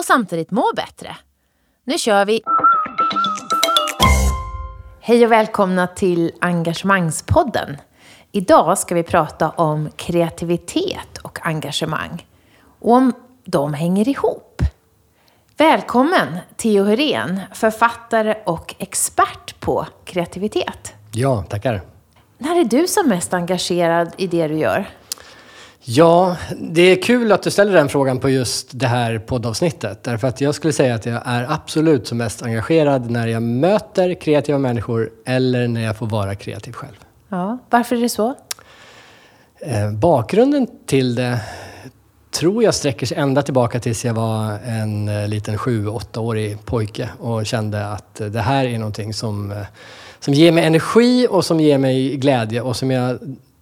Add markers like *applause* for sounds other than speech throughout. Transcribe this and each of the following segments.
och samtidigt må bättre. Nu kör vi! Hej och välkomna till Engagemangspodden. Idag ska vi prata om kreativitet och engagemang och om de hänger ihop. Välkommen Theo Hyrén, författare och expert på kreativitet. Ja, tackar. När är du som mest engagerad i det du gör? Ja, det är kul att du ställer den frågan på just det här poddavsnittet. Därför att jag skulle säga att jag är absolut som mest engagerad när jag möter kreativa människor eller när jag får vara kreativ själv. Ja, varför är det så? Eh, bakgrunden till det tror jag sträcker sig ända tillbaka tills jag var en eh, liten sju, åttaårig pojke och kände att det här är någonting som, eh, som ger mig energi och som ger mig glädje och som jag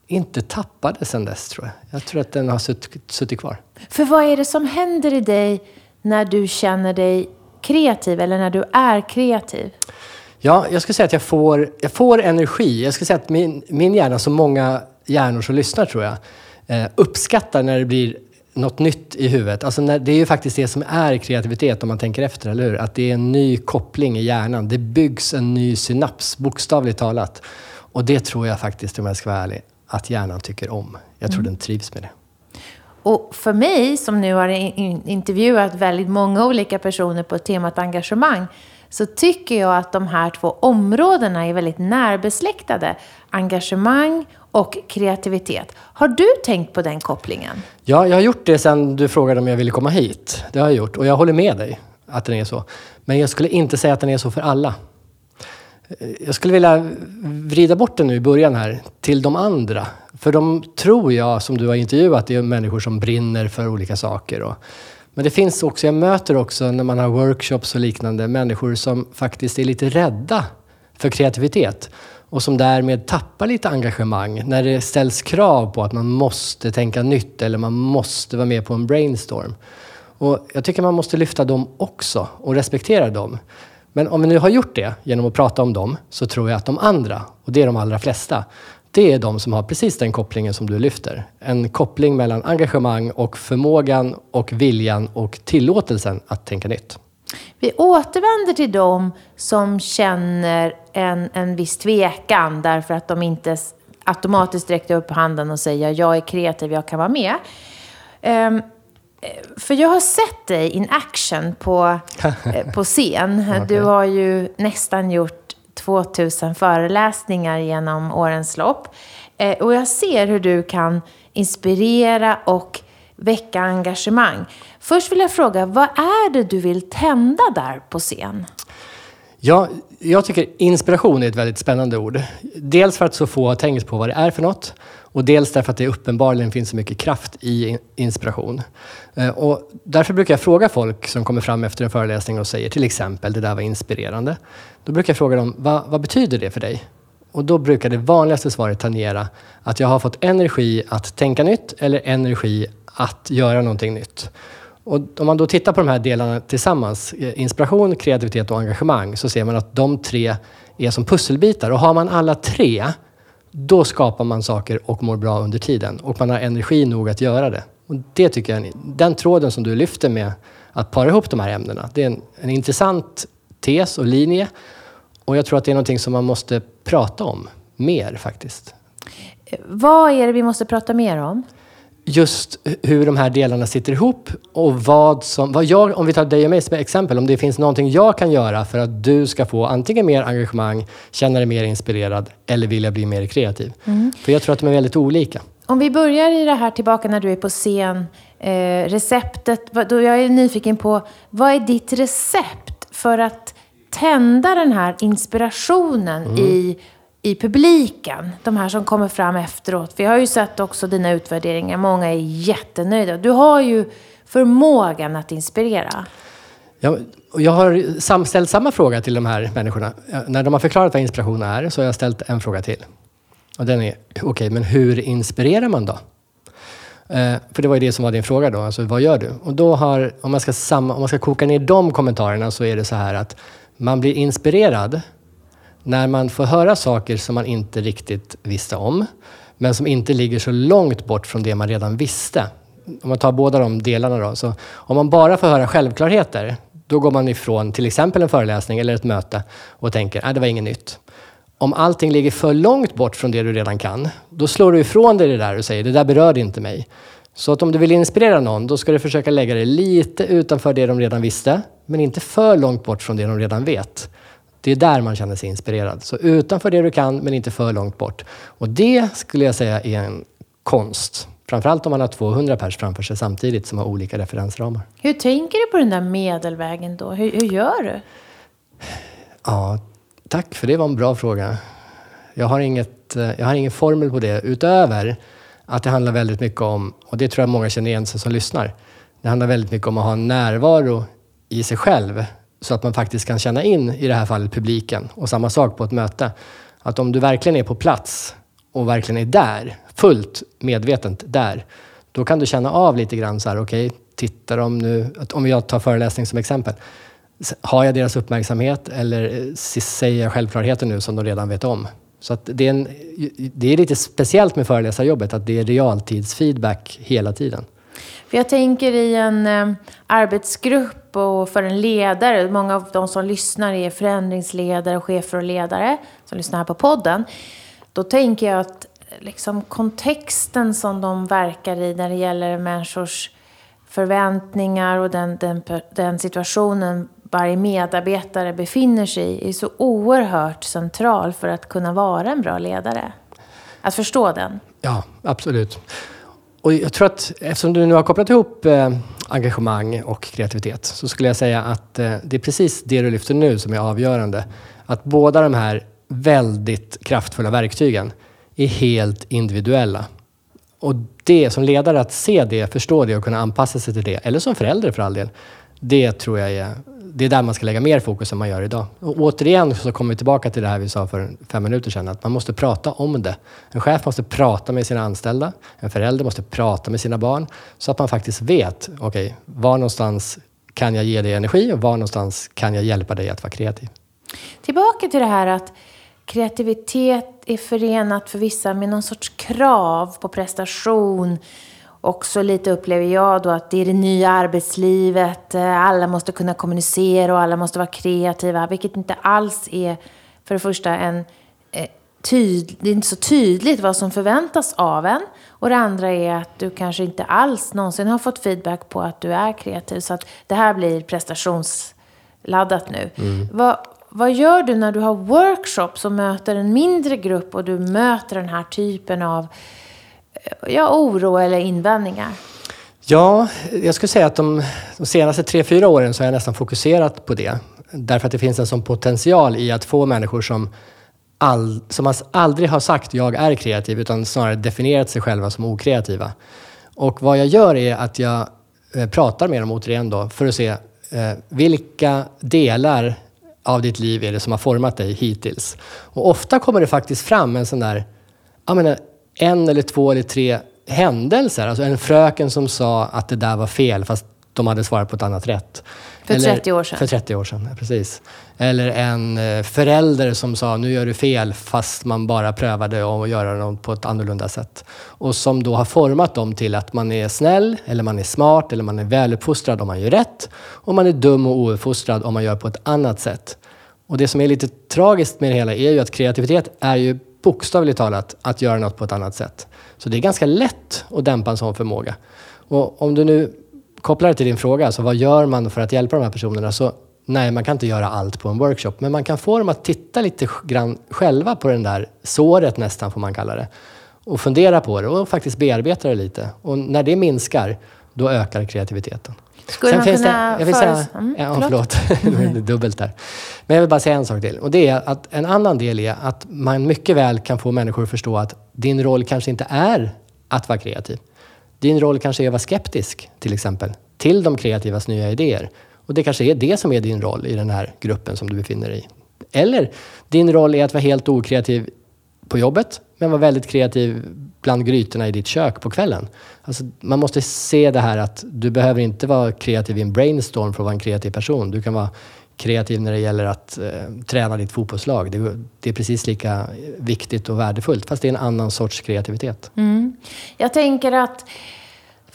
inte tappade sen dess tror jag. Jag tror att den har suttit, suttit kvar. För vad är det som händer i dig när du känner dig kreativ eller när du är kreativ? Ja, jag skulle säga att jag får, jag får energi. Jag skulle säga att min, min hjärna, som många hjärnor som lyssnar tror jag, eh, uppskattar när det blir något nytt i huvudet. Alltså när, det är ju faktiskt det som är kreativitet om man tänker efter, eller hur? Att det är en ny koppling i hjärnan. Det byggs en ny synaps, bokstavligt talat. Och det tror jag faktiskt, om jag ska vara ärlig, att hjärnan tycker om. Jag tror mm. den trivs med det. Och för mig, som nu har intervjuat väldigt många olika personer på temat engagemang, så tycker jag att de här två områdena är väldigt närbesläktade. Engagemang och kreativitet. Har du tänkt på den kopplingen? Ja, jag har gjort det sedan du frågade om jag ville komma hit. Det har jag gjort och jag håller med dig att den är så. Men jag skulle inte säga att den är så för alla. Jag skulle vilja vrida bort det nu i början här till de andra. För de tror jag, som du har intervjuat, det är människor som brinner för olika saker. Och, men det finns också, jag möter också när man har workshops och liknande, människor som faktiskt är lite rädda för kreativitet och som därmed tappar lite engagemang när det ställs krav på att man måste tänka nytt eller man måste vara med på en brainstorm. Och jag tycker man måste lyfta dem också och respektera dem. Men om vi nu har gjort det genom att prata om dem så tror jag att de andra, och det är de allra flesta, det är de som har precis den kopplingen som du lyfter. En koppling mellan engagemang och förmågan och viljan och tillåtelsen att tänka nytt. Vi återvänder till de som känner en, en viss tvekan därför att de inte automatiskt räcker upp handen och säger jag är kreativ, jag kan vara med. Um, för jag har sett dig in action på, *laughs* eh, på scen. okay. Du har ju nästan gjort 2000 föreläsningar genom årens lopp. Eh, och jag ser hur du kan inspirera och väcka engagemang. Först vill jag fråga, vad är det du vill tända där på scen? Ja, jag tycker inspiration är ett väldigt spännande ord. Dels för att så få har tänkt på vad det är för något och dels därför att det uppenbarligen finns så mycket kraft i inspiration. Eh, och därför brukar jag fråga folk som kommer fram efter en föreläsning och säger till exempel det där var inspirerande. Då brukar jag fråga dem, vad, vad betyder det för dig? Och då brukar det vanligaste svaret tangera att jag har fått energi att tänka nytt eller energi att göra någonting nytt. Och om man då tittar på de här delarna tillsammans, eh, inspiration, kreativitet och engagemang, så ser man att de tre är som pusselbitar. Och har man alla tre, då skapar man saker och mår bra under tiden. Och man har energi nog att göra det. Och det tycker jag, den tråden som du lyfter med att para ihop de här ämnena, det är en, en intressant tes och linje. Och jag tror att det är någonting som man måste prata om mer faktiskt. Eh, vad är det vi måste prata mer om? Just hur de här delarna sitter ihop och vad som, vad jag, om vi tar dig och mig som exempel, om det finns någonting jag kan göra för att du ska få antingen mer engagemang, känna dig mer inspirerad eller vilja bli mer kreativ. Mm. För jag tror att de är väldigt olika. Om vi börjar i det här tillbaka när du är på scen, eh, receptet, då jag är nyfiken på, vad är ditt recept för att tända den här inspirationen mm. i i publiken, de här som kommer fram efteråt. Vi har ju sett också dina utvärderingar, många är jättenöjda. Du har ju förmågan att inspirera. Jag, jag har sam, ställt samma fråga till de här människorna. När de har förklarat vad inspiration är så har jag ställt en fråga till. Och den är, okej, okay, men hur inspirerar man då? Eh, för det var ju det som var din fråga då, alltså vad gör du? Och då har, om man, ska sam, om man ska koka ner de kommentarerna så är det så här att man blir inspirerad när man får höra saker som man inte riktigt visste om, men som inte ligger så långt bort från det man redan visste. Om man tar båda de delarna då. Så om man bara får höra självklarheter, då går man ifrån till exempel en föreläsning eller ett möte och tänker att det var inget nytt. Om allting ligger för långt bort från det du redan kan, då slår du ifrån dig det där och säger det där berörde inte mig. Så att om du vill inspirera någon, då ska du försöka lägga det lite utanför det de redan visste, men inte för långt bort från det de redan vet. Det är där man känner sig inspirerad. Så utanför det du kan, men inte för långt bort. Och det skulle jag säga är en konst. Framförallt om man har 200 pers framför sig samtidigt som har olika referensramar. Hur tänker du på den där medelvägen då? Hur, hur gör du? Ja, tack för det var en bra fråga. Jag har, inget, jag har ingen formel på det utöver att det handlar väldigt mycket om, och det tror jag många känner igen sig som lyssnar, det handlar väldigt mycket om att ha en närvaro i sig själv så att man faktiskt kan känna in, i det här fallet, publiken. Och samma sak på ett möte. Att om du verkligen är på plats och verkligen är där, fullt medvetet där, då kan du känna av lite grann så här, okej, okay, tittar de nu, om jag tar föreläsning som exempel, har jag deras uppmärksamhet eller eh, säger jag självklarheter nu som de redan vet om? Så att det, är en, det är lite speciellt med föreläsarjobbet, att det är realtidsfeedback hela tiden. För jag tänker i en eh, arbetsgrupp och för en ledare, många av de som lyssnar är förändringsledare, chefer och ledare som lyssnar här på podden. Då tänker jag att eh, liksom, kontexten som de verkar i när det gäller människors förväntningar och den, den, den situationen varje medarbetare befinner sig i är så oerhört central för att kunna vara en bra ledare. Att förstå den. Ja, absolut. Och jag tror att eftersom du nu har kopplat ihop eh, engagemang och kreativitet så skulle jag säga att eh, det är precis det du lyfter nu som är avgörande. Att båda de här väldigt kraftfulla verktygen är helt individuella. Och det som ledare, att se det, förstå det och kunna anpassa sig till det, eller som förälder för all del, det tror jag är det är där man ska lägga mer fokus än man gör idag. Och återigen så kommer vi tillbaka till det här vi sa för fem minuter sedan, att man måste prata om det. En chef måste prata med sina anställda, en förälder måste prata med sina barn, så att man faktiskt vet, okej, okay, var någonstans kan jag ge dig energi och var någonstans kan jag hjälpa dig att vara kreativ? Tillbaka till det här att kreativitet är förenat för vissa med någon sorts krav på prestation, också lite upplever jag då att det är det nya arbetslivet. Eh, alla måste kunna kommunicera och alla måste vara kreativa. Vilket inte alls är, för det första, en eh, tyd, det är inte så tydligt vad som förväntas av en. Och det andra är att du kanske inte alls någonsin har fått feedback på att du är kreativ. Så att det här blir prestationsladdat nu. Mm. Vad, vad gör du när du har workshops och möter en mindre grupp och du möter den här typen av ja, oro eller invändningar? Ja, jag skulle säga att de, de senaste tre, fyra åren så har jag nästan fokuserat på det. Därför att det finns en sån potential i att få människor som, all, som aldrig har sagt jag är kreativ utan snarare definierat sig själva som okreativa. Och vad jag gör är att jag eh, pratar med dem återigen då för att se eh, vilka delar av ditt liv är det som har format dig hittills. Och ofta kommer det faktiskt fram en sån där, jag menar, eh, en eller två eller tre händelser. Alltså en fröken som sa att det där var fel fast de hade svarat på ett annat rätt. För eller, 30 år sedan? För 30 år sedan, precis. Eller en eh, förälder som sa nu gör du fel fast man bara prövade att göra något på ett annorlunda sätt. Och som då har format dem till att man är snäll, eller man är smart, eller man är väluppfostrad om man gör rätt. Och man är dum och ouppfostrad om man gör på ett annat sätt. Och det som är lite tragiskt med det hela är ju att kreativitet är ju bokstavligt talat att göra något på ett annat sätt. Så det är ganska lätt att dämpa en sån förmåga. Och om du nu kopplar det till din fråga, alltså vad gör man för att hjälpa de här personerna? Så nej, man kan inte göra allt på en workshop, men man kan få dem att titta lite grann själva på det där såret nästan, får man kalla det. Och fundera på det och faktiskt bearbeta det lite. Och när det minskar, då ökar kreativiteten. Skulle Sen man finns kunna det, jag vill säga, mm, ja, förlåt, förlåt. *laughs* det är dubbelt där. Men jag vill bara säga en sak till. Och det är att en annan del är att man mycket väl kan få människor att förstå att din roll kanske inte är att vara kreativ. Din roll kanske är att vara skeptisk, till exempel, till de kreativas nya idéer. Och det kanske är det som är din roll i den här gruppen som du befinner dig i. Eller din roll är att vara helt okreativ på jobbet, men var väldigt kreativ bland grytorna i ditt kök på kvällen. Alltså, man måste se det här att du behöver inte vara kreativ i en brainstorm för att vara en kreativ person. Du kan vara kreativ när det gäller att eh, träna ditt fotbollslag. Det, det, är precis lika viktigt och värdefullt, fast det är en annan sorts kreativitet. Mm. Jag tänker att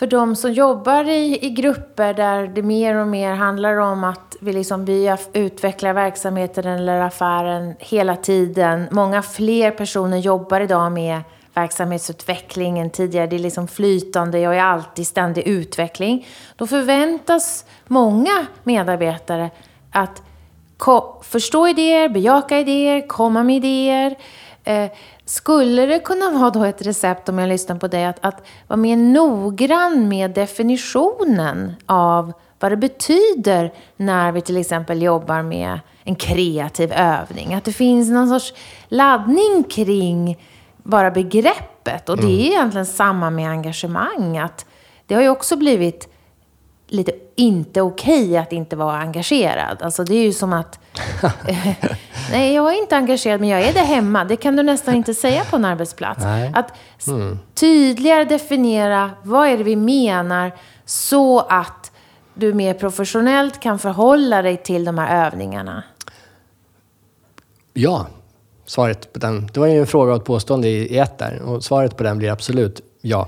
för de som jobbar i, i grupper där det mer och mer handlar om att vi, liksom, vi utvecklar verksamheten eller affären hela tiden. Många fler personer jobbar idag med verksamhetsutveckling än tidigare. Det är liksom flytande, jag är alltid ständig utveckling. Då förväntas många medarbetare att förstå idéer, bejaka idéer, komma med idéer. Eh, skulle det kunna vara då ett recept, om jag lyssnar på dig, att, att vara mer noggrann med definitionen av vad det betyder när vi till exempel jobbar med en kreativ övning? Att det finns någon sorts laddning kring bara begreppet. Och det är mm. egentligen samma med engagemang. Att det har ju också blivit lite inte okej okay att inte vara engagerad. Alltså det är ju som att... *laughs* nej, jag är inte engagerad, men jag är det hemma. Det kan du nästan inte säga på en arbetsplats. Nej. Att mm. tydligare definiera vad är det vi menar så att du mer professionellt kan förhålla dig till de här övningarna. Ja, svaret på den. Det var ju en fråga och ett påstående i ett där. Och svaret på den blir absolut ja.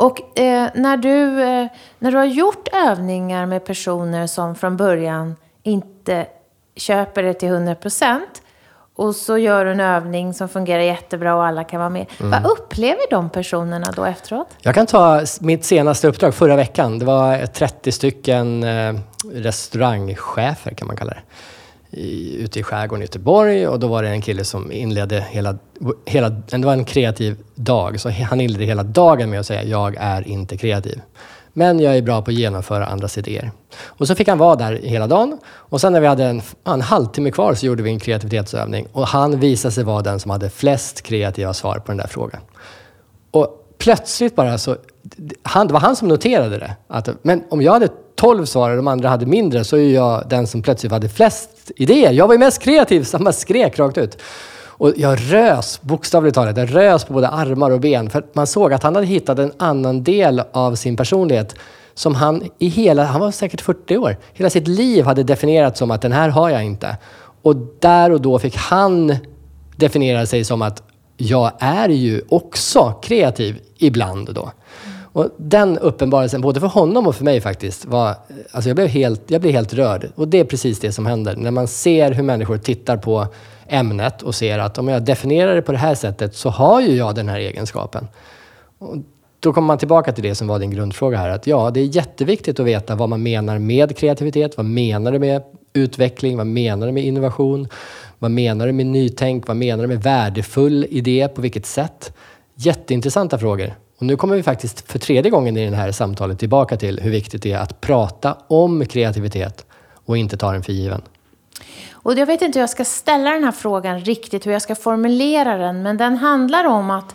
Och eh, när, du, eh, när du har gjort övningar med personer som från början inte köper det till 100 procent och så gör du en övning som fungerar jättebra och alla kan vara med. Mm. Vad upplever de personerna då efteråt? Jag kan ta mitt senaste uppdrag förra veckan. Det var 30 stycken eh, restaurangchefer kan man kalla det i, ute i skärgården i Göteborg och då var det en kille som inledde hela, hela, det var en kreativ dag, så han inledde hela dagen med att säga jag är inte kreativ. Men jag är bra på att genomföra andras idéer. Och så fick han vara där hela dagen. Och sen när vi hade en, en halvtimme kvar så gjorde vi en kreativitetsövning. Och han visade sig vara den som hade flest kreativa svar på den där frågan. Och plötsligt bara så... Han, det var han som noterade det. Att, men om jag hade 12 svar och de andra hade mindre så är jag den som plötsligt hade flest idéer. Jag var ju mest kreativ, *laughs* så man skrek rakt ut. Och jag rös, bokstavligt talat, jag rös på både armar och ben. För man såg att han hade hittat en annan del av sin personlighet som han i hela, han var säkert 40 år, hela sitt liv hade definierat som att den här har jag inte. Och där och då fick han definiera sig som att jag är ju också kreativ ibland då. Och den uppenbarelsen, både för honom och för mig faktiskt, var... Alltså jag, blev helt, jag blev helt rörd. Och det är precis det som händer. När man ser hur människor tittar på ämnet och ser att om jag definierar det på det här sättet så har ju jag den här egenskapen. Och då kommer man tillbaka till det som var din grundfråga här. Att ja, det är jätteviktigt att veta vad man menar med kreativitet. Vad menar du med utveckling? Vad menar du med innovation? Vad menar du med nytänk? Vad menar du med värdefull idé? På vilket sätt? Jätteintressanta frågor. Och nu kommer vi faktiskt för tredje gången i det här samtalet tillbaka till hur viktigt det är att prata om kreativitet och inte ta den för given. Och jag vet inte hur jag ska ställa den här frågan riktigt, hur jag ska formulera den, men den handlar om att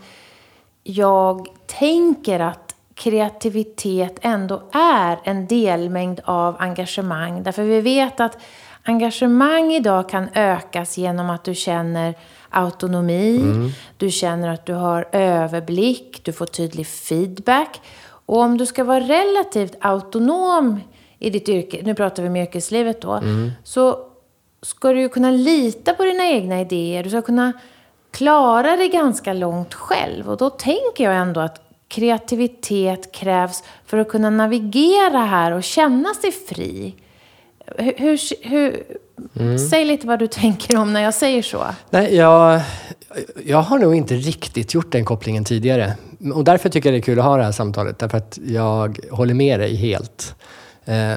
jag tänker att kreativitet ändå är en delmängd av engagemang. Därför vi vet att engagemang idag kan ökas genom att du känner autonomi, mm. du känner att du har överblick, du får tydlig feedback. Och om du ska vara relativt autonom i ditt yrke, nu pratar vi om yrkeslivet då, mm. så ska du ju kunna lita på dina egna idéer. Du ska kunna klara dig ganska långt själv. Och då tänker jag ändå att kreativitet krävs för att kunna navigera här och känna sig fri. Hur, hur, hur mm. Säg lite vad du *laughs* tänker om när jag säger så. Nej, jag, jag har nog inte riktigt gjort den kopplingen tidigare. Och därför tycker jag det är kul att ha det här samtalet. Därför att jag håller med dig helt. Eh,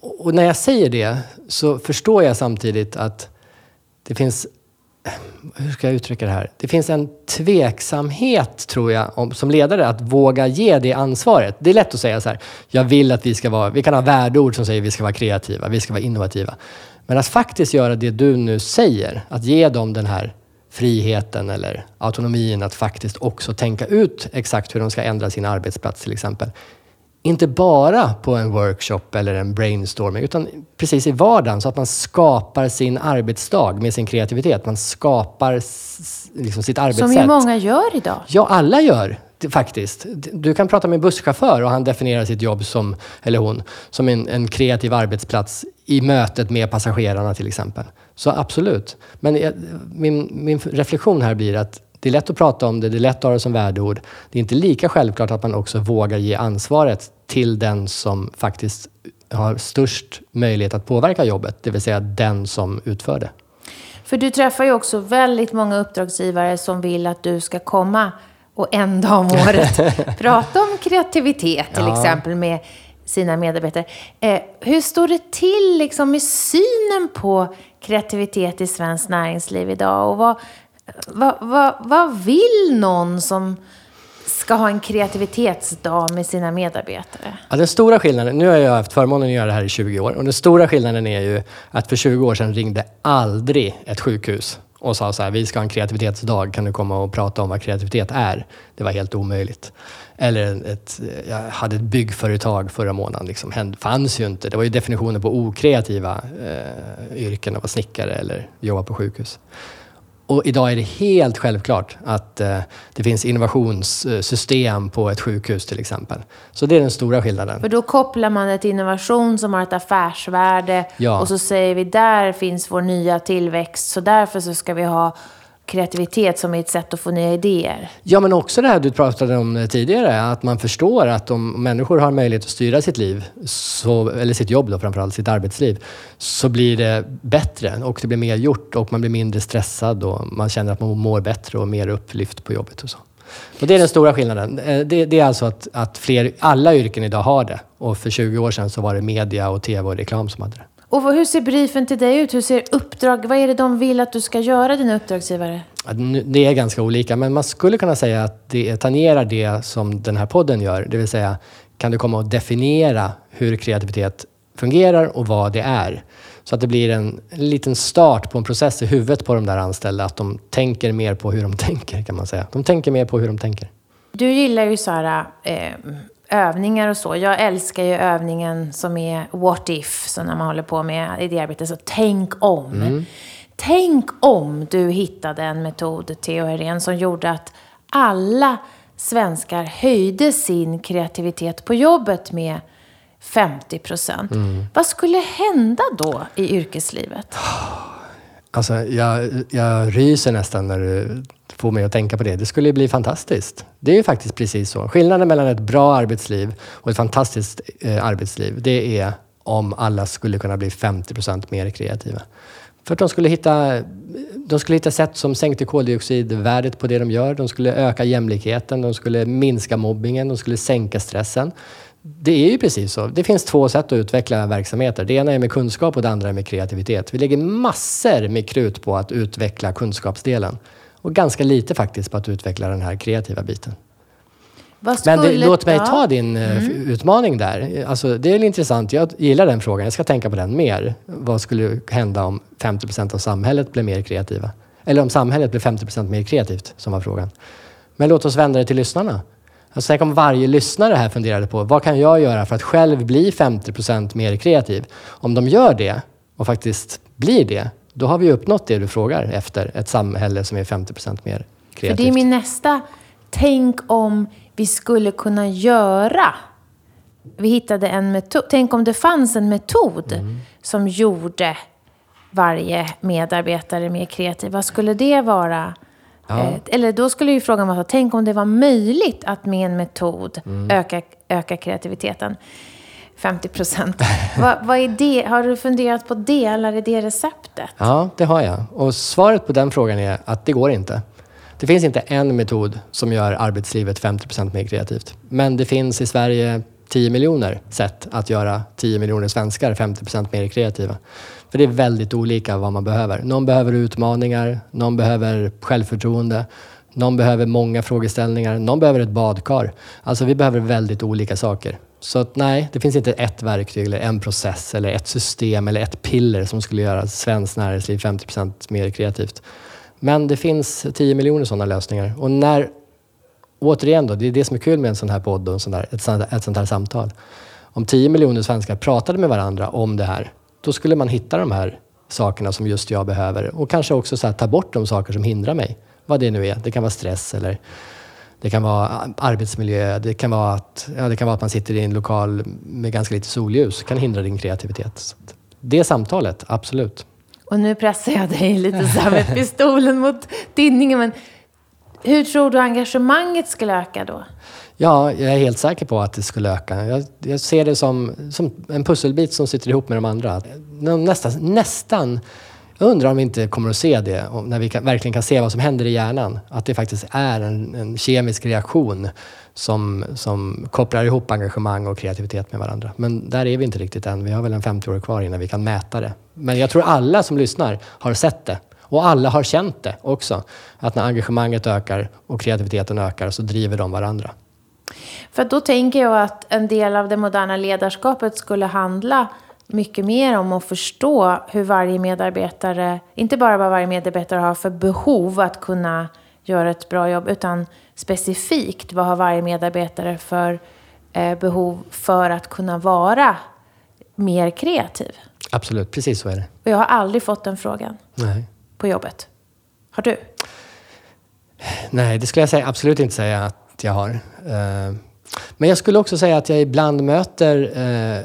och när jag säger det så förstår jag samtidigt att det finns hur ska jag uttrycka det här? Det finns en tveksamhet, tror jag, om, som ledare att våga ge det ansvaret. Det är lätt att säga så här, jag vill att vi ska vara, vi kan ha värdeord som säger att vi ska vara kreativa, vi ska vara innovativa. Men att faktiskt göra det du nu säger, att ge dem den här friheten eller autonomin att faktiskt också tänka ut exakt hur de ska ändra sin arbetsplats till exempel inte bara på en workshop eller en brainstorming, utan precis i vardagen så att man skapar sin arbetsdag med sin kreativitet. Man skapar liksom sitt arbetssätt. Som ju många gör idag. Ja, alla gör faktiskt. Du kan prata med en busschaufför och han definierar sitt jobb som, eller hon, som en, en kreativ arbetsplats i mötet med passagerarna till exempel. Så absolut. Men jag, min, min reflektion här blir att det är lätt att prata om det, det är lätt att ha det som värdeord. Det är inte lika självklart att man också vågar ge ansvaret till den som faktiskt har störst möjlighet att påverka jobbet, det vill säga den som utför det. För du träffar ju också väldigt många uppdragsgivare som vill att du ska komma och en dag om året *laughs* prata om kreativitet till ja. exempel med sina medarbetare. Eh, hur står det till liksom, med synen på kreativitet i svenskt näringsliv idag? Och vad, vad, vad, vad vill någon som ska ha en kreativitetsdag med sina medarbetare? Ja, den stora skillnaden, nu har jag haft förmånen att göra det här i 20 år och den stora skillnaden är ju att för 20 år sedan ringde aldrig ett sjukhus och sa så här, vi ska ha en kreativitetsdag, kan du komma och prata om vad kreativitet är? Det var helt omöjligt. Eller ett, jag hade ett byggföretag förra månaden, liksom, det fanns ju inte. Det var ju definitionen på okreativa eh, yrken, att vara snickare eller jobba på sjukhus. Och idag är det helt självklart att eh, det finns innovationssystem på ett sjukhus till exempel. Så det är den stora skillnaden. För då kopplar man det till innovation som har ett affärsvärde ja. och så säger vi där finns vår nya tillväxt så därför så ska vi ha kreativitet som är ett sätt att få nya idéer. Ja, men också det här du pratade om eh, tidigare, att man förstår att om människor har möjlighet att styra sitt liv, så, eller sitt jobb då framförallt, sitt arbetsliv, så blir det bättre och det blir mer gjort och man blir mindre stressad och man känner att man mår bättre och mer upplyft på jobbet och så. Och det är den stora skillnaden. Eh, det, det, är alltså att, att fler, alla yrken idag har det. Och för 20 år sedan så var det media och tv och reklam som hade det. Och hur ser briefen till dig ut? Hur ser uppdrag, vad är det de vill att du ska göra, dina uppdragsgivare? Det är ganska olika, men man skulle kunna säga att det tangerar det som den här podden gör. Det vill säga, kan du komma och definiera hur kreativitet fungerar och vad det är? Så att det blir en, en liten start på en process i huvudet på de där anställda. Att de tänker mer på hur de *laughs* tänker, kan man säga. De tänker mer på hur de tänker. Du gillar ju så här, eh, övningar och så. Jag älskar ju övningen som är what if, så när man håller på med idéarbete, så tänk om. Mm. Tänk om du hittade en metod, Theo Herén, som gjorde att alla svenskar höjde sin kreativitet på jobbet med 50 procent. Mm. Vad skulle hända då i yrkeslivet? Alltså, jag, jag ryser nästan när du få mig att tänka på det. Det skulle ju bli fantastiskt. Det är ju faktiskt precis så. Skillnaden mellan ett bra arbetsliv och ett fantastiskt eh, arbetsliv, det är om alla skulle kunna bli 50 procent mer kreativa. För att de skulle, hitta, de skulle hitta sätt som sänkte koldioxidvärdet på det de gör. De skulle öka jämlikheten, de skulle minska mobbingen, de skulle sänka stressen. Det är ju precis så. Det finns två sätt att utveckla verksamheter. Det ena är med kunskap och det andra är med kreativitet. Vi lägger massor med krut på att utveckla kunskapsdelen och ganska lite faktiskt på att utveckla den här kreativa biten. Men det, låt mig ta din eh, mm. utmaning där. Alltså, det är intressant. Jag gillar den frågan. Jag ska tänka på den mer. Vad skulle hända om 50 procent av samhället blev mer kreativa? Eller om samhället blev 50 procent mer kreativt, som var frågan. Men låt oss vända det till lyssnarna. Alltså, tänk om varje lyssnare här funderade på vad kan jag göra för att själv bli 50 procent mer kreativ? Om de gör det och faktiskt blir det, då har vi uppnått det du frågar efter. Ett samhälle som är 50% mer kreativt. För det är min nästa. Tänk om vi skulle kunna göra vi hittade en metod. Tänk om det fanns en metod mm. som gjorde varje medarbetare mer kreativ. Vad skulle det vara? Ja. Eh, eller då skulle ju frågan vara, tänk om det var möjligt att med en metod mm. öka, öka kreativiteten. 50 procent. *laughs* vad, vad är det? Har du funderat på det eller är det receptet? Ja, det har jag. Och svaret på den frågan är att det går inte. Det finns inte en metod som gör arbetslivet 50 procent mer kreativt. Men det finns i Sverige 10 miljoner sätt att göra 10 miljoner svenskar 50 procent mer kreativa. För det är väldigt olika vad man behöver. Någon behöver utmaningar, någon behöver självförtroende, någon behöver många frågeställningar, någon behöver ett badkar. Alltså vi behöver väldigt olika saker. Så att, nej, det finns inte ett verktyg eller en process eller ett system eller ett piller som skulle göra svenskt näringsliv 50% mer kreativt. Men det finns 10 miljoner sådana lösningar. Och när återigen då, det är det som är kul med en sån här podd och en sån där, ett, sånt, ett sånt här samtal. Om 10 miljoner svenskar pratade med varandra om det här, då skulle man hitta de här sakerna som just jag behöver och kanske också så ta bort de saker som hindrar mig. Vad det nu är. Det kan vara stress eller det kan vara arbetsmiljö. Det kan vara att, ja, det kan vara att man sitter i en lokal med ganska lite solljus. Det kan hindra din kreativitet. Det samtalet, absolut. Och nu pressar jag dig lite så här med pistolen mot tinningen. Men hur tror du engagemanget skulle öka då? Ja, jag är helt säker på att det skulle öka. Jag, jag ser det som, som en pusselbit som sitter ihop med de andra. Nästan, nästan jag undrar om vi inte kommer att se det, när vi kan, verkligen kan se vad som händer i hjärnan. Att det faktiskt är en, en, kemisk reaktion som, som kopplar ihop engagemang och kreativitet med varandra. Men där är vi inte riktigt än. Vi har väl en 50 år kvar innan vi kan mäta det. Men jag tror alla som lyssnar har sett det. Och alla har känt det också. Att när engagemanget ökar och kreativiteten ökar så driver de varandra. För då tänker jag att en del av det moderna ledarskapet skulle handla mycket mer om att förstå hur varje medarbetare, inte bara vad varje medarbetare har för behov att kunna göra ett bra jobb, utan specifikt vad har varje medarbetare för eh, behov för att kunna vara mer kreativ. Absolut, precis så är det. Och jag har aldrig fått den frågan Nej. på jobbet. Har du? Nej, det skulle jag säga, absolut inte säga att jag har. Eh, men jag skulle också säga att jag ibland möter eh,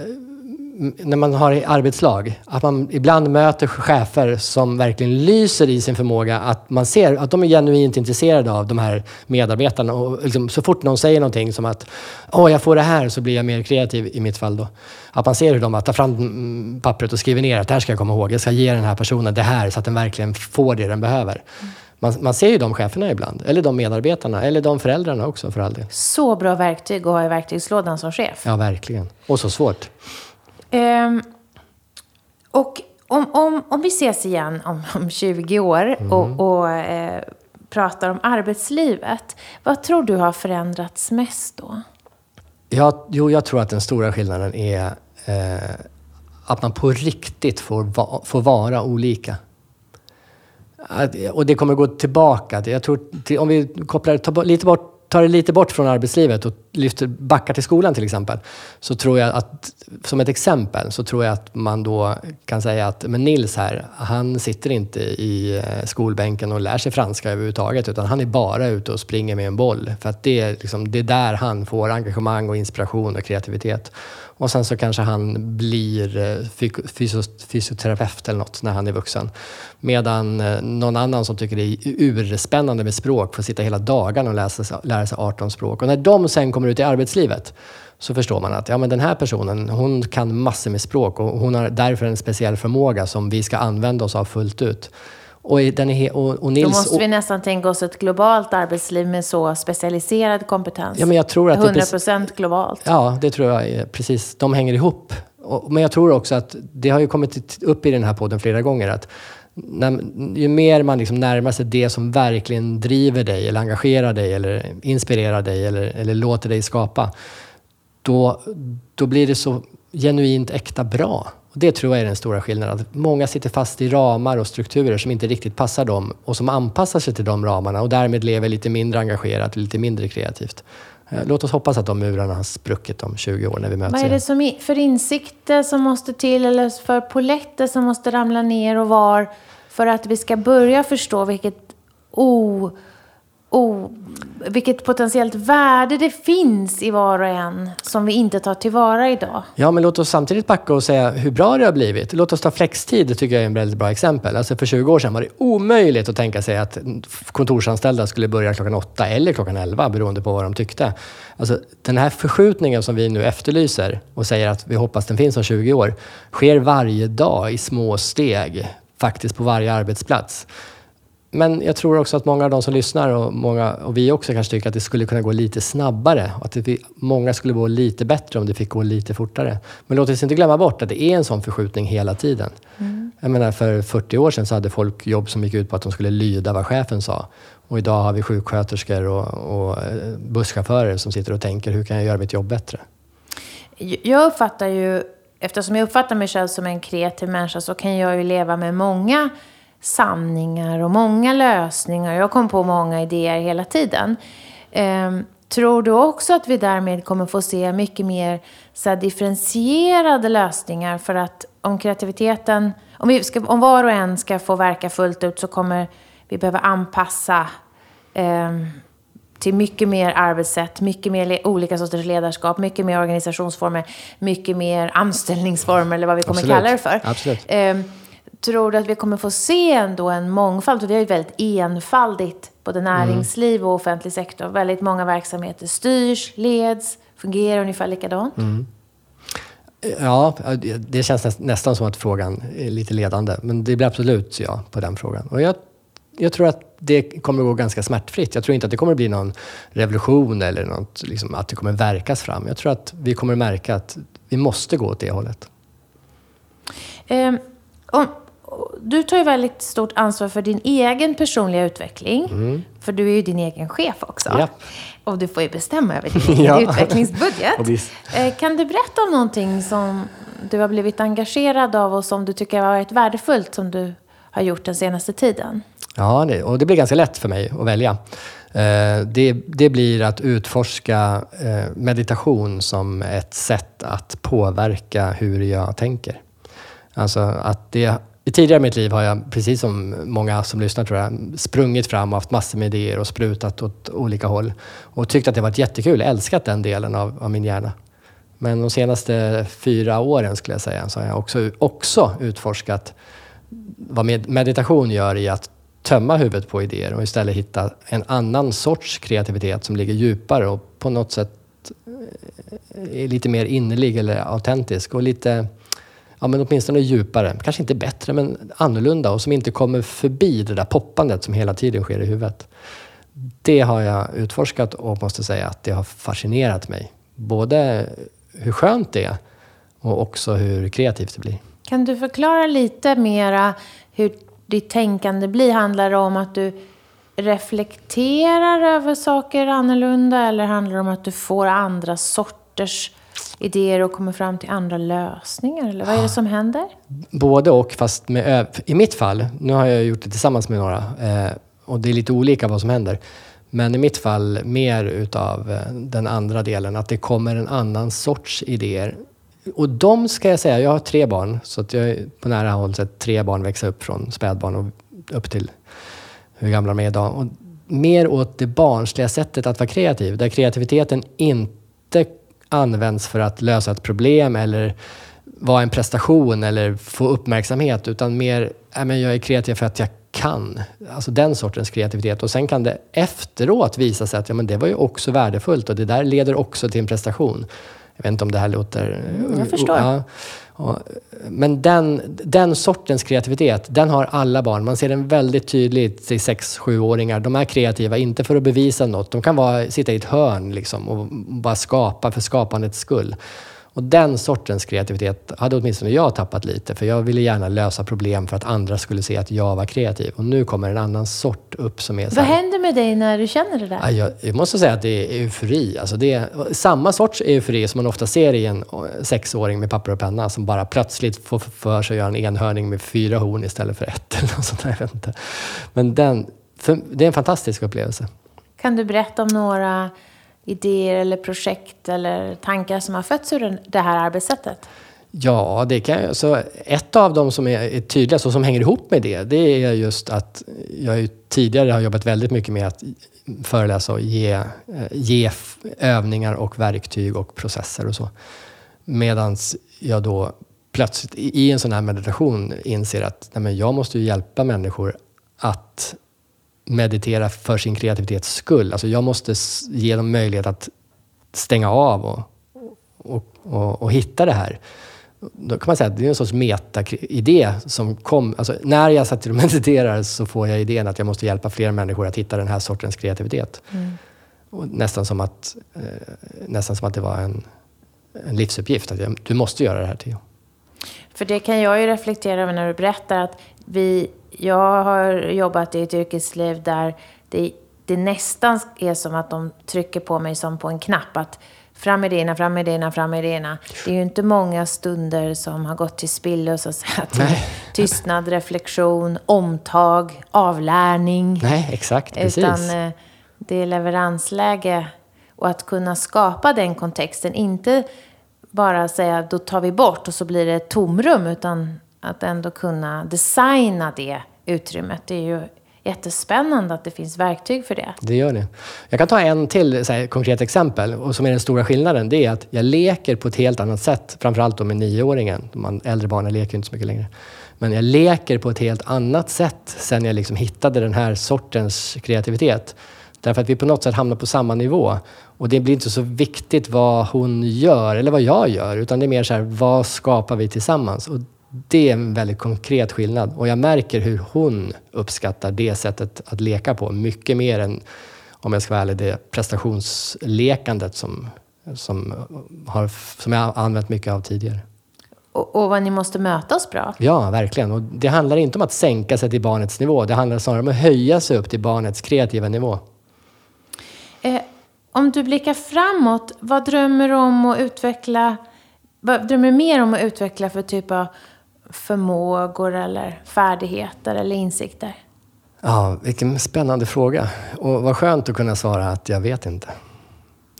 när man har arbetslag, att man ibland möter chefer som verkligen lyser i sin förmåga att man ser att de är genuint intresserade av de här medarbetarna. Och liksom, så fort någon säger någonting som att åh, jag får det här så blir jag mer kreativ i mitt fall då. Att man ser hur de tar fram mm, pappret och skriver ner att det här ska jag komma ihåg. Jag ska ge den här personen det här så att den verkligen får det den behöver. Man, man, ser ju de cheferna ibland, eller de medarbetarna, eller de föräldrarna också för all del. Så bra verktyg att ha i verktygslådan som chef. Ja, verkligen. Och så svårt. Um, och om, om, om vi ses igen om, om 20 år mm. och, och eh, pratar om arbetslivet, vad tror du har förändrats mest då? Ja, jo, jag tror att den stora skillnaden är eh, att man på riktigt får, va, får vara olika. Att, och det kommer gå tillbaka. Jag tror, till, om vi kopplar ta, lite bort tar det lite bort från arbetslivet och lyfter, backar till skolan till exempel, så tror jag att, som ett exempel, så tror jag att man då kan säga att men Nils här, han sitter inte i eh, skolbänken och lär sig franska överhuvudtaget, utan han är bara ute och springer med en boll. För att det är, liksom, det är där han får engagemang och inspiration och kreativitet. Och sen så kanske han blir eh, fysioterapeut eller något när han är vuxen. Medan eh, någon annan som tycker det är urspännande med språk får sitta hela dagen och läsa, lära sig 18 språk. Och när de sen kommer ut i arbetslivet så förstår man att ja, men den här personen hon kan massor med språk och hon har därför en speciell förmåga som vi ska använda oss av fullt ut. Och, den är, och, och Nils, Då måste vi nästan tänka oss ett globalt arbetsliv med så specialiserad kompetens. Ja, men jag tror att 100 procent globalt. Ja, det tror jag är precis. De hänger ihop. Och, men jag tror också att det har ju kommit upp i den här podden flera gånger att när, ju mer man liksom närmar sig det som verkligen driver dig eller engagerar dig eller inspirerar dig eller, eller låter dig skapa, då, då blir det så genuint äkta bra. Och det tror jag är den stora skillnaden. Att många sitter fast i ramar och strukturer som inte riktigt passar dem och som anpassar sig till de ramarna och därmed lever lite mindre engagerat och lite mindre kreativt. Eh, låt oss hoppas att de murarna har spruckit om 20 år när vi möts Vad är det som för insikter som måste till eller för poletter som måste ramla ner och var för att vi ska börja förstå vilket o... Oh, vilket potentiellt värde det finns i var och en som vi inte tar tillvara idag. Ja, men låt oss samtidigt backa och säga hur bra det har blivit. Låt oss ta flextid, det tycker jag är ett väldigt bra exempel. Alltså för 20 år sedan var det omöjligt att tänka sig att kontorsanställda skulle börja klockan 8 eller klockan 11 beroende på vad de tyckte. Alltså, den här förskjutningen som vi nu efterlyser och säger att vi hoppas den finns om 20 år, sker varje dag i små steg, faktiskt på varje arbetsplats. Men jag tror också att många av de som lyssnar och, många, och vi också kanske tycker att det skulle kunna gå lite snabbare. Att det, många skulle må lite bättre om det fick gå lite fortare. Men låt oss inte glömma bort att det är en sån förskjutning hela tiden. Mm. Jag menar, för 40 år sedan så hade folk jobb som gick ut på att de skulle lyda vad chefen sa. Och idag har vi sjuksköterskor och, och eh, busschaufförer som sitter och tänker, hur kan jag göra mitt jobb bättre? Jag uppfattar ju, eftersom jag uppfattar mig själv som en kreativ människa, så kan jag ju leva med många sanningar och många lösningar. Jag kom på många idéer hela tiden. Eh, tror du också att vi därmed kommer få se mycket mer så differentierade lösningar för att om kreativiteten, om, vi ska, om var och en ska få verka fullt ut så kommer vi behöva anpassa eh, till mycket mer arbetssätt, mycket mer olika sorters ledarskap, mycket mer organisationsformer, mycket mer anställningsformer eller vad vi kommer Absolut. kalla det för. Absolut. Eh, tror du att vi kommer få se ändå en mångfald? Och det är ju väldigt enfaldigt, både näringsliv och offentlig sektor. Väldigt många verksamheter styrs, leds, fungerar ungefär likadant. Ja, det känns nästan som att frågan är lite ledande. Men det blir absolut ja på den frågan. Och jag, jag tror att det kommer att gå ganska smärtfritt. Jag tror inte att det kommer att bli någon revolution eller något, liksom, att det kommer verkas fram. Jag tror att vi kommer att märka att vi måste gå åt det hållet. Om, du tar ju väldigt stort ansvar för din egen personliga utveckling. Mm. För du är ju din egen chef också. Ja. Och du får ju bestämma över din *laughs* egen Ja. utvecklingsbudget. *laughs* Eh, kan du berätta om någonting som du har blivit engagerad av och som du tycker har varit värdefullt som du har gjort den senaste tiden? Ja, det, och det blir ganska lätt för mig att välja. Eh, det, det blir att utforska eh, meditation som ett sätt att påverka hur jag tänker. Alltså att det, i tidigare i mitt liv har jag, precis som många som lyssnar tror jag, sprungit fram och haft massor med idéer och sprutat åt olika håll. Och tyckt att det varit jättekul, älskat den delen av, av min hjärna. Men de senaste fyra åren skulle jag säga så har jag också, också utforskat vad med meditation gör i att tömma huvudet på idéer och istället hitta en annan sorts kreativitet som ligger djupare och på något sätt är lite mer innerlig eller autentisk och lite, ja men åtminstone djupare. Kanske inte bättre men annorlunda och som inte kommer förbi det där poppandet som hela tiden sker i huvudet. Det har jag utforskat och måste säga att det har fascinerat mig. Både hur skönt det är och också hur kreativt det blir. Kan du förklara lite mera hur ditt tänkande blir? Handlar det om att du reflekterar över saker annorlunda eller handlar det om att du får andra sorters idéer och kommer fram till andra lösningar? Eller vad är det som händer? Både och, fast med i mitt fall, nu har jag gjort det tillsammans med några eh, och det är lite olika vad som händer. Men i mitt fall mer utav eh, den andra delen, att det kommer en annan sorts idéer. Och de ska jag säga, jag har tre barn, så att jag på nära håll sett tre barn växa upp från spädbarn och upp till hur gamla de är idag. Och mer åt det barnsliga sättet att vara kreativ, där kreativiteten inte används för att lösa ett problem eller vara en prestation eller få uppmärksamhet, utan mer, men jag är kreativ för att jag kan. Alltså den sortens kreativitet. Och sen kan det efteråt visa sig att ja, men det var ju också värdefullt och det där leder också till en prestation. Jag vet inte om det här låter... Jag förstår. Ja. Men den, den sortens kreativitet, den har alla barn. Man ser den väldigt tydligt i 6-7-åringar. De är kreativa, inte för att bevisa något. De kan bara sitta i ett hörn liksom, och bara skapa för skapandets skull. Och den sortens kreativitet hade åtminstone jag tappat lite. För jag ville gärna lösa problem för att andra skulle se att jag var kreativ. Och nu kommer en annan sort upp som är Vad här, händer med dig när du känner det där? Ja, jag, jag måste säga att det är eufori. Alltså det är samma sorts eufori som man ofta ser i en eh, sexåring med papper och penna som bara plötsligt får för sig att göra en enhörning med fyra horn istället för ett. *laughs* Eller något sånt där. Men den, för, det är en fantastisk upplevelse. Kan du berätta om några idéer eller projekt eller tankar som har fötts ur det här arbetssättet? Ja, det kan jag. Så ett av dem som är, är tydligast och som hänger ihop med det, det är just att jag ju tidigare har jobbat väldigt mycket med att föreläsa och ge, eh, ge övningar och verktyg och processer och så. Medan jag då plötsligt i i en sån här meditation inser att nej men jag måste ju hjälpa människor att meditera för sin kreativitets skull. Alltså jag måste ge dem möjlighet att stänga av och, och, och, och hitta det här. Då kan man säga att det är en sorts meta-idé som kom... Alltså när jag satt och *laughs* mediterar så får jag idén att jag måste hjälpa fler människor att hitta den här sortens kreativitet. Och nästan, som att, eh, nästan som att det var en, en livsuppgift. Att jag, du måste göra det här, Theo. För det kan jag ju reflektera över när du berättar att vi, jag har jobbat i ett yrkesliv där det, det nästan är som att de trycker på mig som på en knapp. Att fram med idéerna, fram med idéerna, fram med idéerna. Det är ju inte många stunder som har gått till spillo så att säga. Till tystnad, reflektion, omtag, avlärning. Nej, exakt. Precis. Utan eh, det är leveransläge och att kunna skapa den kontexten. Inte bara säga då tar vi bort och så blir det ett tomrum utan att ändå kunna designa det utrymmet. Det är ju jättespännande att det finns verktyg för det. Det gör det. Jag kan ta en till så här, konkret exempel och som är den stora skillnaden. Det är att jag leker på ett helt annat sätt. Framförallt då med nioåringen. De äldre barnen leker inte så mycket längre. Men jag leker på ett helt annat sätt sen jag liksom hittade den här sortens kreativitet. Därför att vi på något sätt hamnar på samma nivå. Och det blir inte så viktigt vad hon gör eller vad jag gör. Utan det är mer så här, vad skapar vi tillsammans? Och det är en väldigt konkret skillnad. Och jag märker hur hon uppskattar det sättet att leka på. Mycket mer än, om jag ska vara ärlig, det prestationslekandet som, som, har, som jag har använt mycket av tidigare. Och, och vad ni måste mötas bra. Ja, verkligen. Och det handlar inte om att sänka sig till barnets nivå. Det handlar snarare om att höja sig upp till barnets kreativa nivå. Eh, om du blickar framåt, vad drömmer du om att utveckla? Vad drömmer mer om att utveckla för typ av förmågor eller färdigheter eller insikter? Ja, vilken spännande fråga. Och vad skönt att kunna svara att jag vet inte.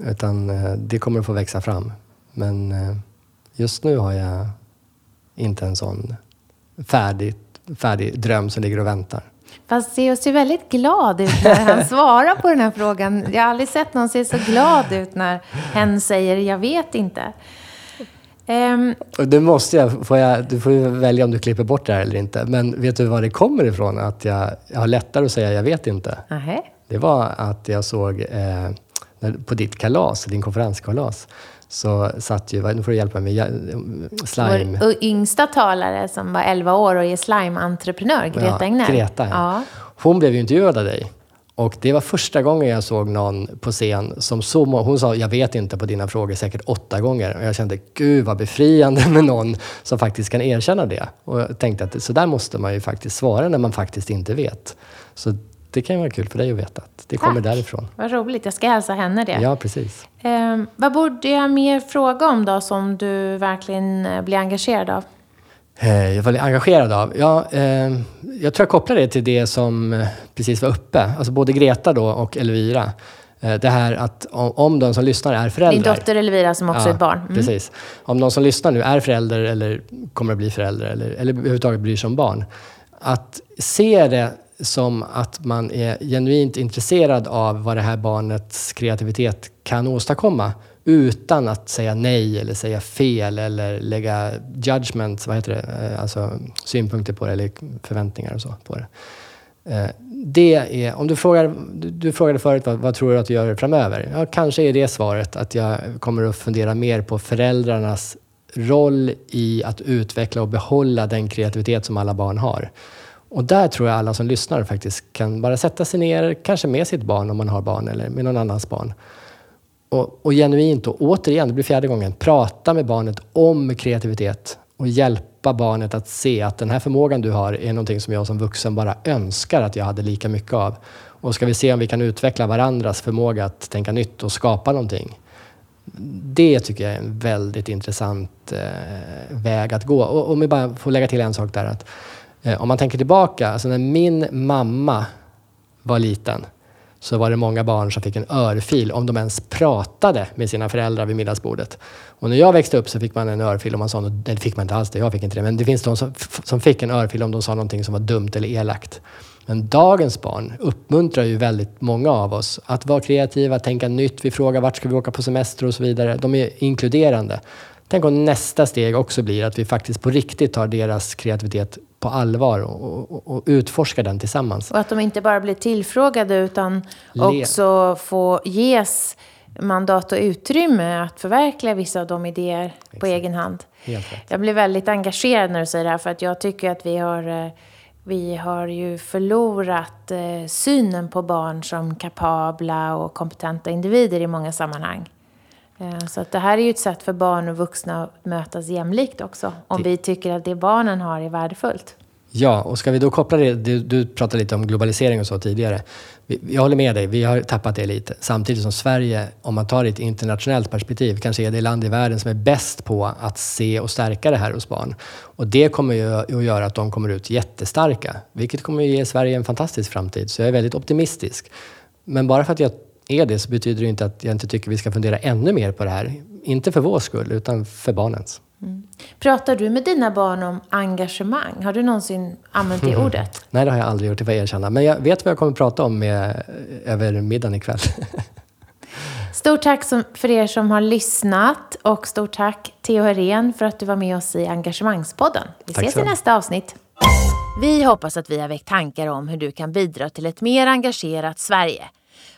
Utan eh, det kommer att få växa fram. Men eh, just nu har jag inte en sån färdig, färdig dröm som ligger och väntar. Fast Theo ser väldigt glad ut när han *laughs* svarar på den här frågan. Jag har aldrig sett någon se så glad ut när hen säger jag vet inte. Um, det måste jag, får jag, du får ju välja om du klipper bort det här eller inte. Men vet du var det kommer ifrån att jag, jag har lättare att säga jag vet inte? Uh-huh. Det var att jag såg eh, på ditt kalas, din konferenskalas, så satt ju, nu får du hjälpa mig, slime... Vår yngsta talare som var 11 år och är slime-entreprenör, Greta ja, Egnell. Greta, ja. ja. Hon blev ju intervjuad av dig. Och det var första gången jag såg någon på scen som så Hon sa “jag vet inte” på dina frågor säkert åtta gånger. Och jag kände “gud vad befriande med någon som faktiskt kan erkänna det”. Och jag tänkte att så där måste man ju faktiskt svara när man faktiskt inte vet. Så det kan ju vara kul för dig att veta att det Tack. kommer därifrån. Vad roligt. Jag ska hälsa henne det. Ja, precis. Eh, vad borde jag mer fråga om då som du verkligen eh, blir engagerad av? Eh, jag var engagerad av? Ja, eh, jag tror jag kopplar det till det som eh, precis var uppe. Alltså både Greta då och Elvira. Eh, det här att om, om de som lyssnar är föräldrar. Din dotter Elvira som också ja, är ett barn. Mm. Precis. Om de som lyssnar nu är föräldrar eller kommer att bli föräldrar eller, eller överhuvudtaget bryr sig om barn. Att se det som att man är genuint intresserad av vad det här barnets kreativitet kan åstadkomma utan att säga nej eller säga fel eller lägga judgment, vad heter det, eh, alltså synpunkter på det eller förväntningar och så på det. Eh, det är, om du, frågar, du frågade förut vad, vad tror du att du gör framöver? Ja, kanske är det svaret att jag kommer att fundera mer på föräldrarnas roll i att utveckla och behålla den kreativitet som alla barn har. Och där tror jag alla som lyssnar faktiskt kan bara sätta sig ner, kanske med sitt barn om man har barn eller med någon annans barn. Och, och genuint, och återigen, det blir fjärde gången, prata med barnet om kreativitet och hjälpa barnet att se att den här förmågan du har är någonting som jag som vuxen bara önskar att jag hade lika mycket av. Och ska vi se om vi kan utveckla varandras förmåga att tänka nytt och skapa någonting. Det tycker jag är en väldigt intressant eh, väg att gå. Och om vi bara får lägga till en sak där. Att, eh, om man tänker tillbaka, alltså när min mamma var liten så var det många barn som fick en örfil om de ens pratade med sina föräldrar vid middagsbordet. Och när jag växte upp så fick man en örfil om man sa något, det fick man inte alls det, jag fick inte det, men det finns de som, som fick en örfil om de sa någonting som var dumt eller elakt. Men dagens barn uppmuntrar ju väldigt många av oss att vara kreativa, tänka nytt. Vi frågar vart ska vi åka på semester och så vidare. De är inkluderande. Tänk om nästa steg också blir att vi faktiskt på riktigt tar deras kreativitet på allvar och, och, och utforskar den tillsammans. Och att de inte bara blir tillfrågade utan Le också får ges mandat och utrymme att förverkliga vissa av de idéer Exakt. på egen hand. Jag blir väldigt engagerad när du säger det här för att jag tycker att vi har, eh, vi har ju förlorat eh, synen på barn som kapabla och kompetenta individer i många sammanhang. Eh, så att det här är ju ett sätt för barn och vuxna att mötas jämlikt också. Om det... vi tycker att det barnen har är värdefullt. Ja, och ska vi då koppla det, du, du pratade lite om globalisering och så tidigare. jag håller med dig, vi har tappat det lite. Samtidigt som Sverige, om man tar det i ett internationellt perspektiv, kanske är det land i världen som är bäst på att se och stärka det här hos barn. Och det kommer ju att göra att de kommer ut jättestarka, vilket kommer att ge Sverige en fantastisk framtid. Så jag är väldigt optimistisk. Men bara för att jag är det så betyder det inte att jag inte tycker vi ska fundera ännu mer på det här. Inte för vår skull, utan för barnens. Mm. Pratar du med dina barn om engagemang? Har du någonsin använt det ordet? Nej, det har jag aldrig gjort, det får jag erkänna. Men jag vet vad jag kommer att prata om med, över middagen ikväll. *laughs* Stort tack för er som har lyssnat och stort tack Theo Herén för att du var med oss i Engagemangspodden. Vi tack ses i nästa avsnitt. Vi hoppas att vi har väckt tankar om hur du kan bidra till ett mer engagerat Sverige.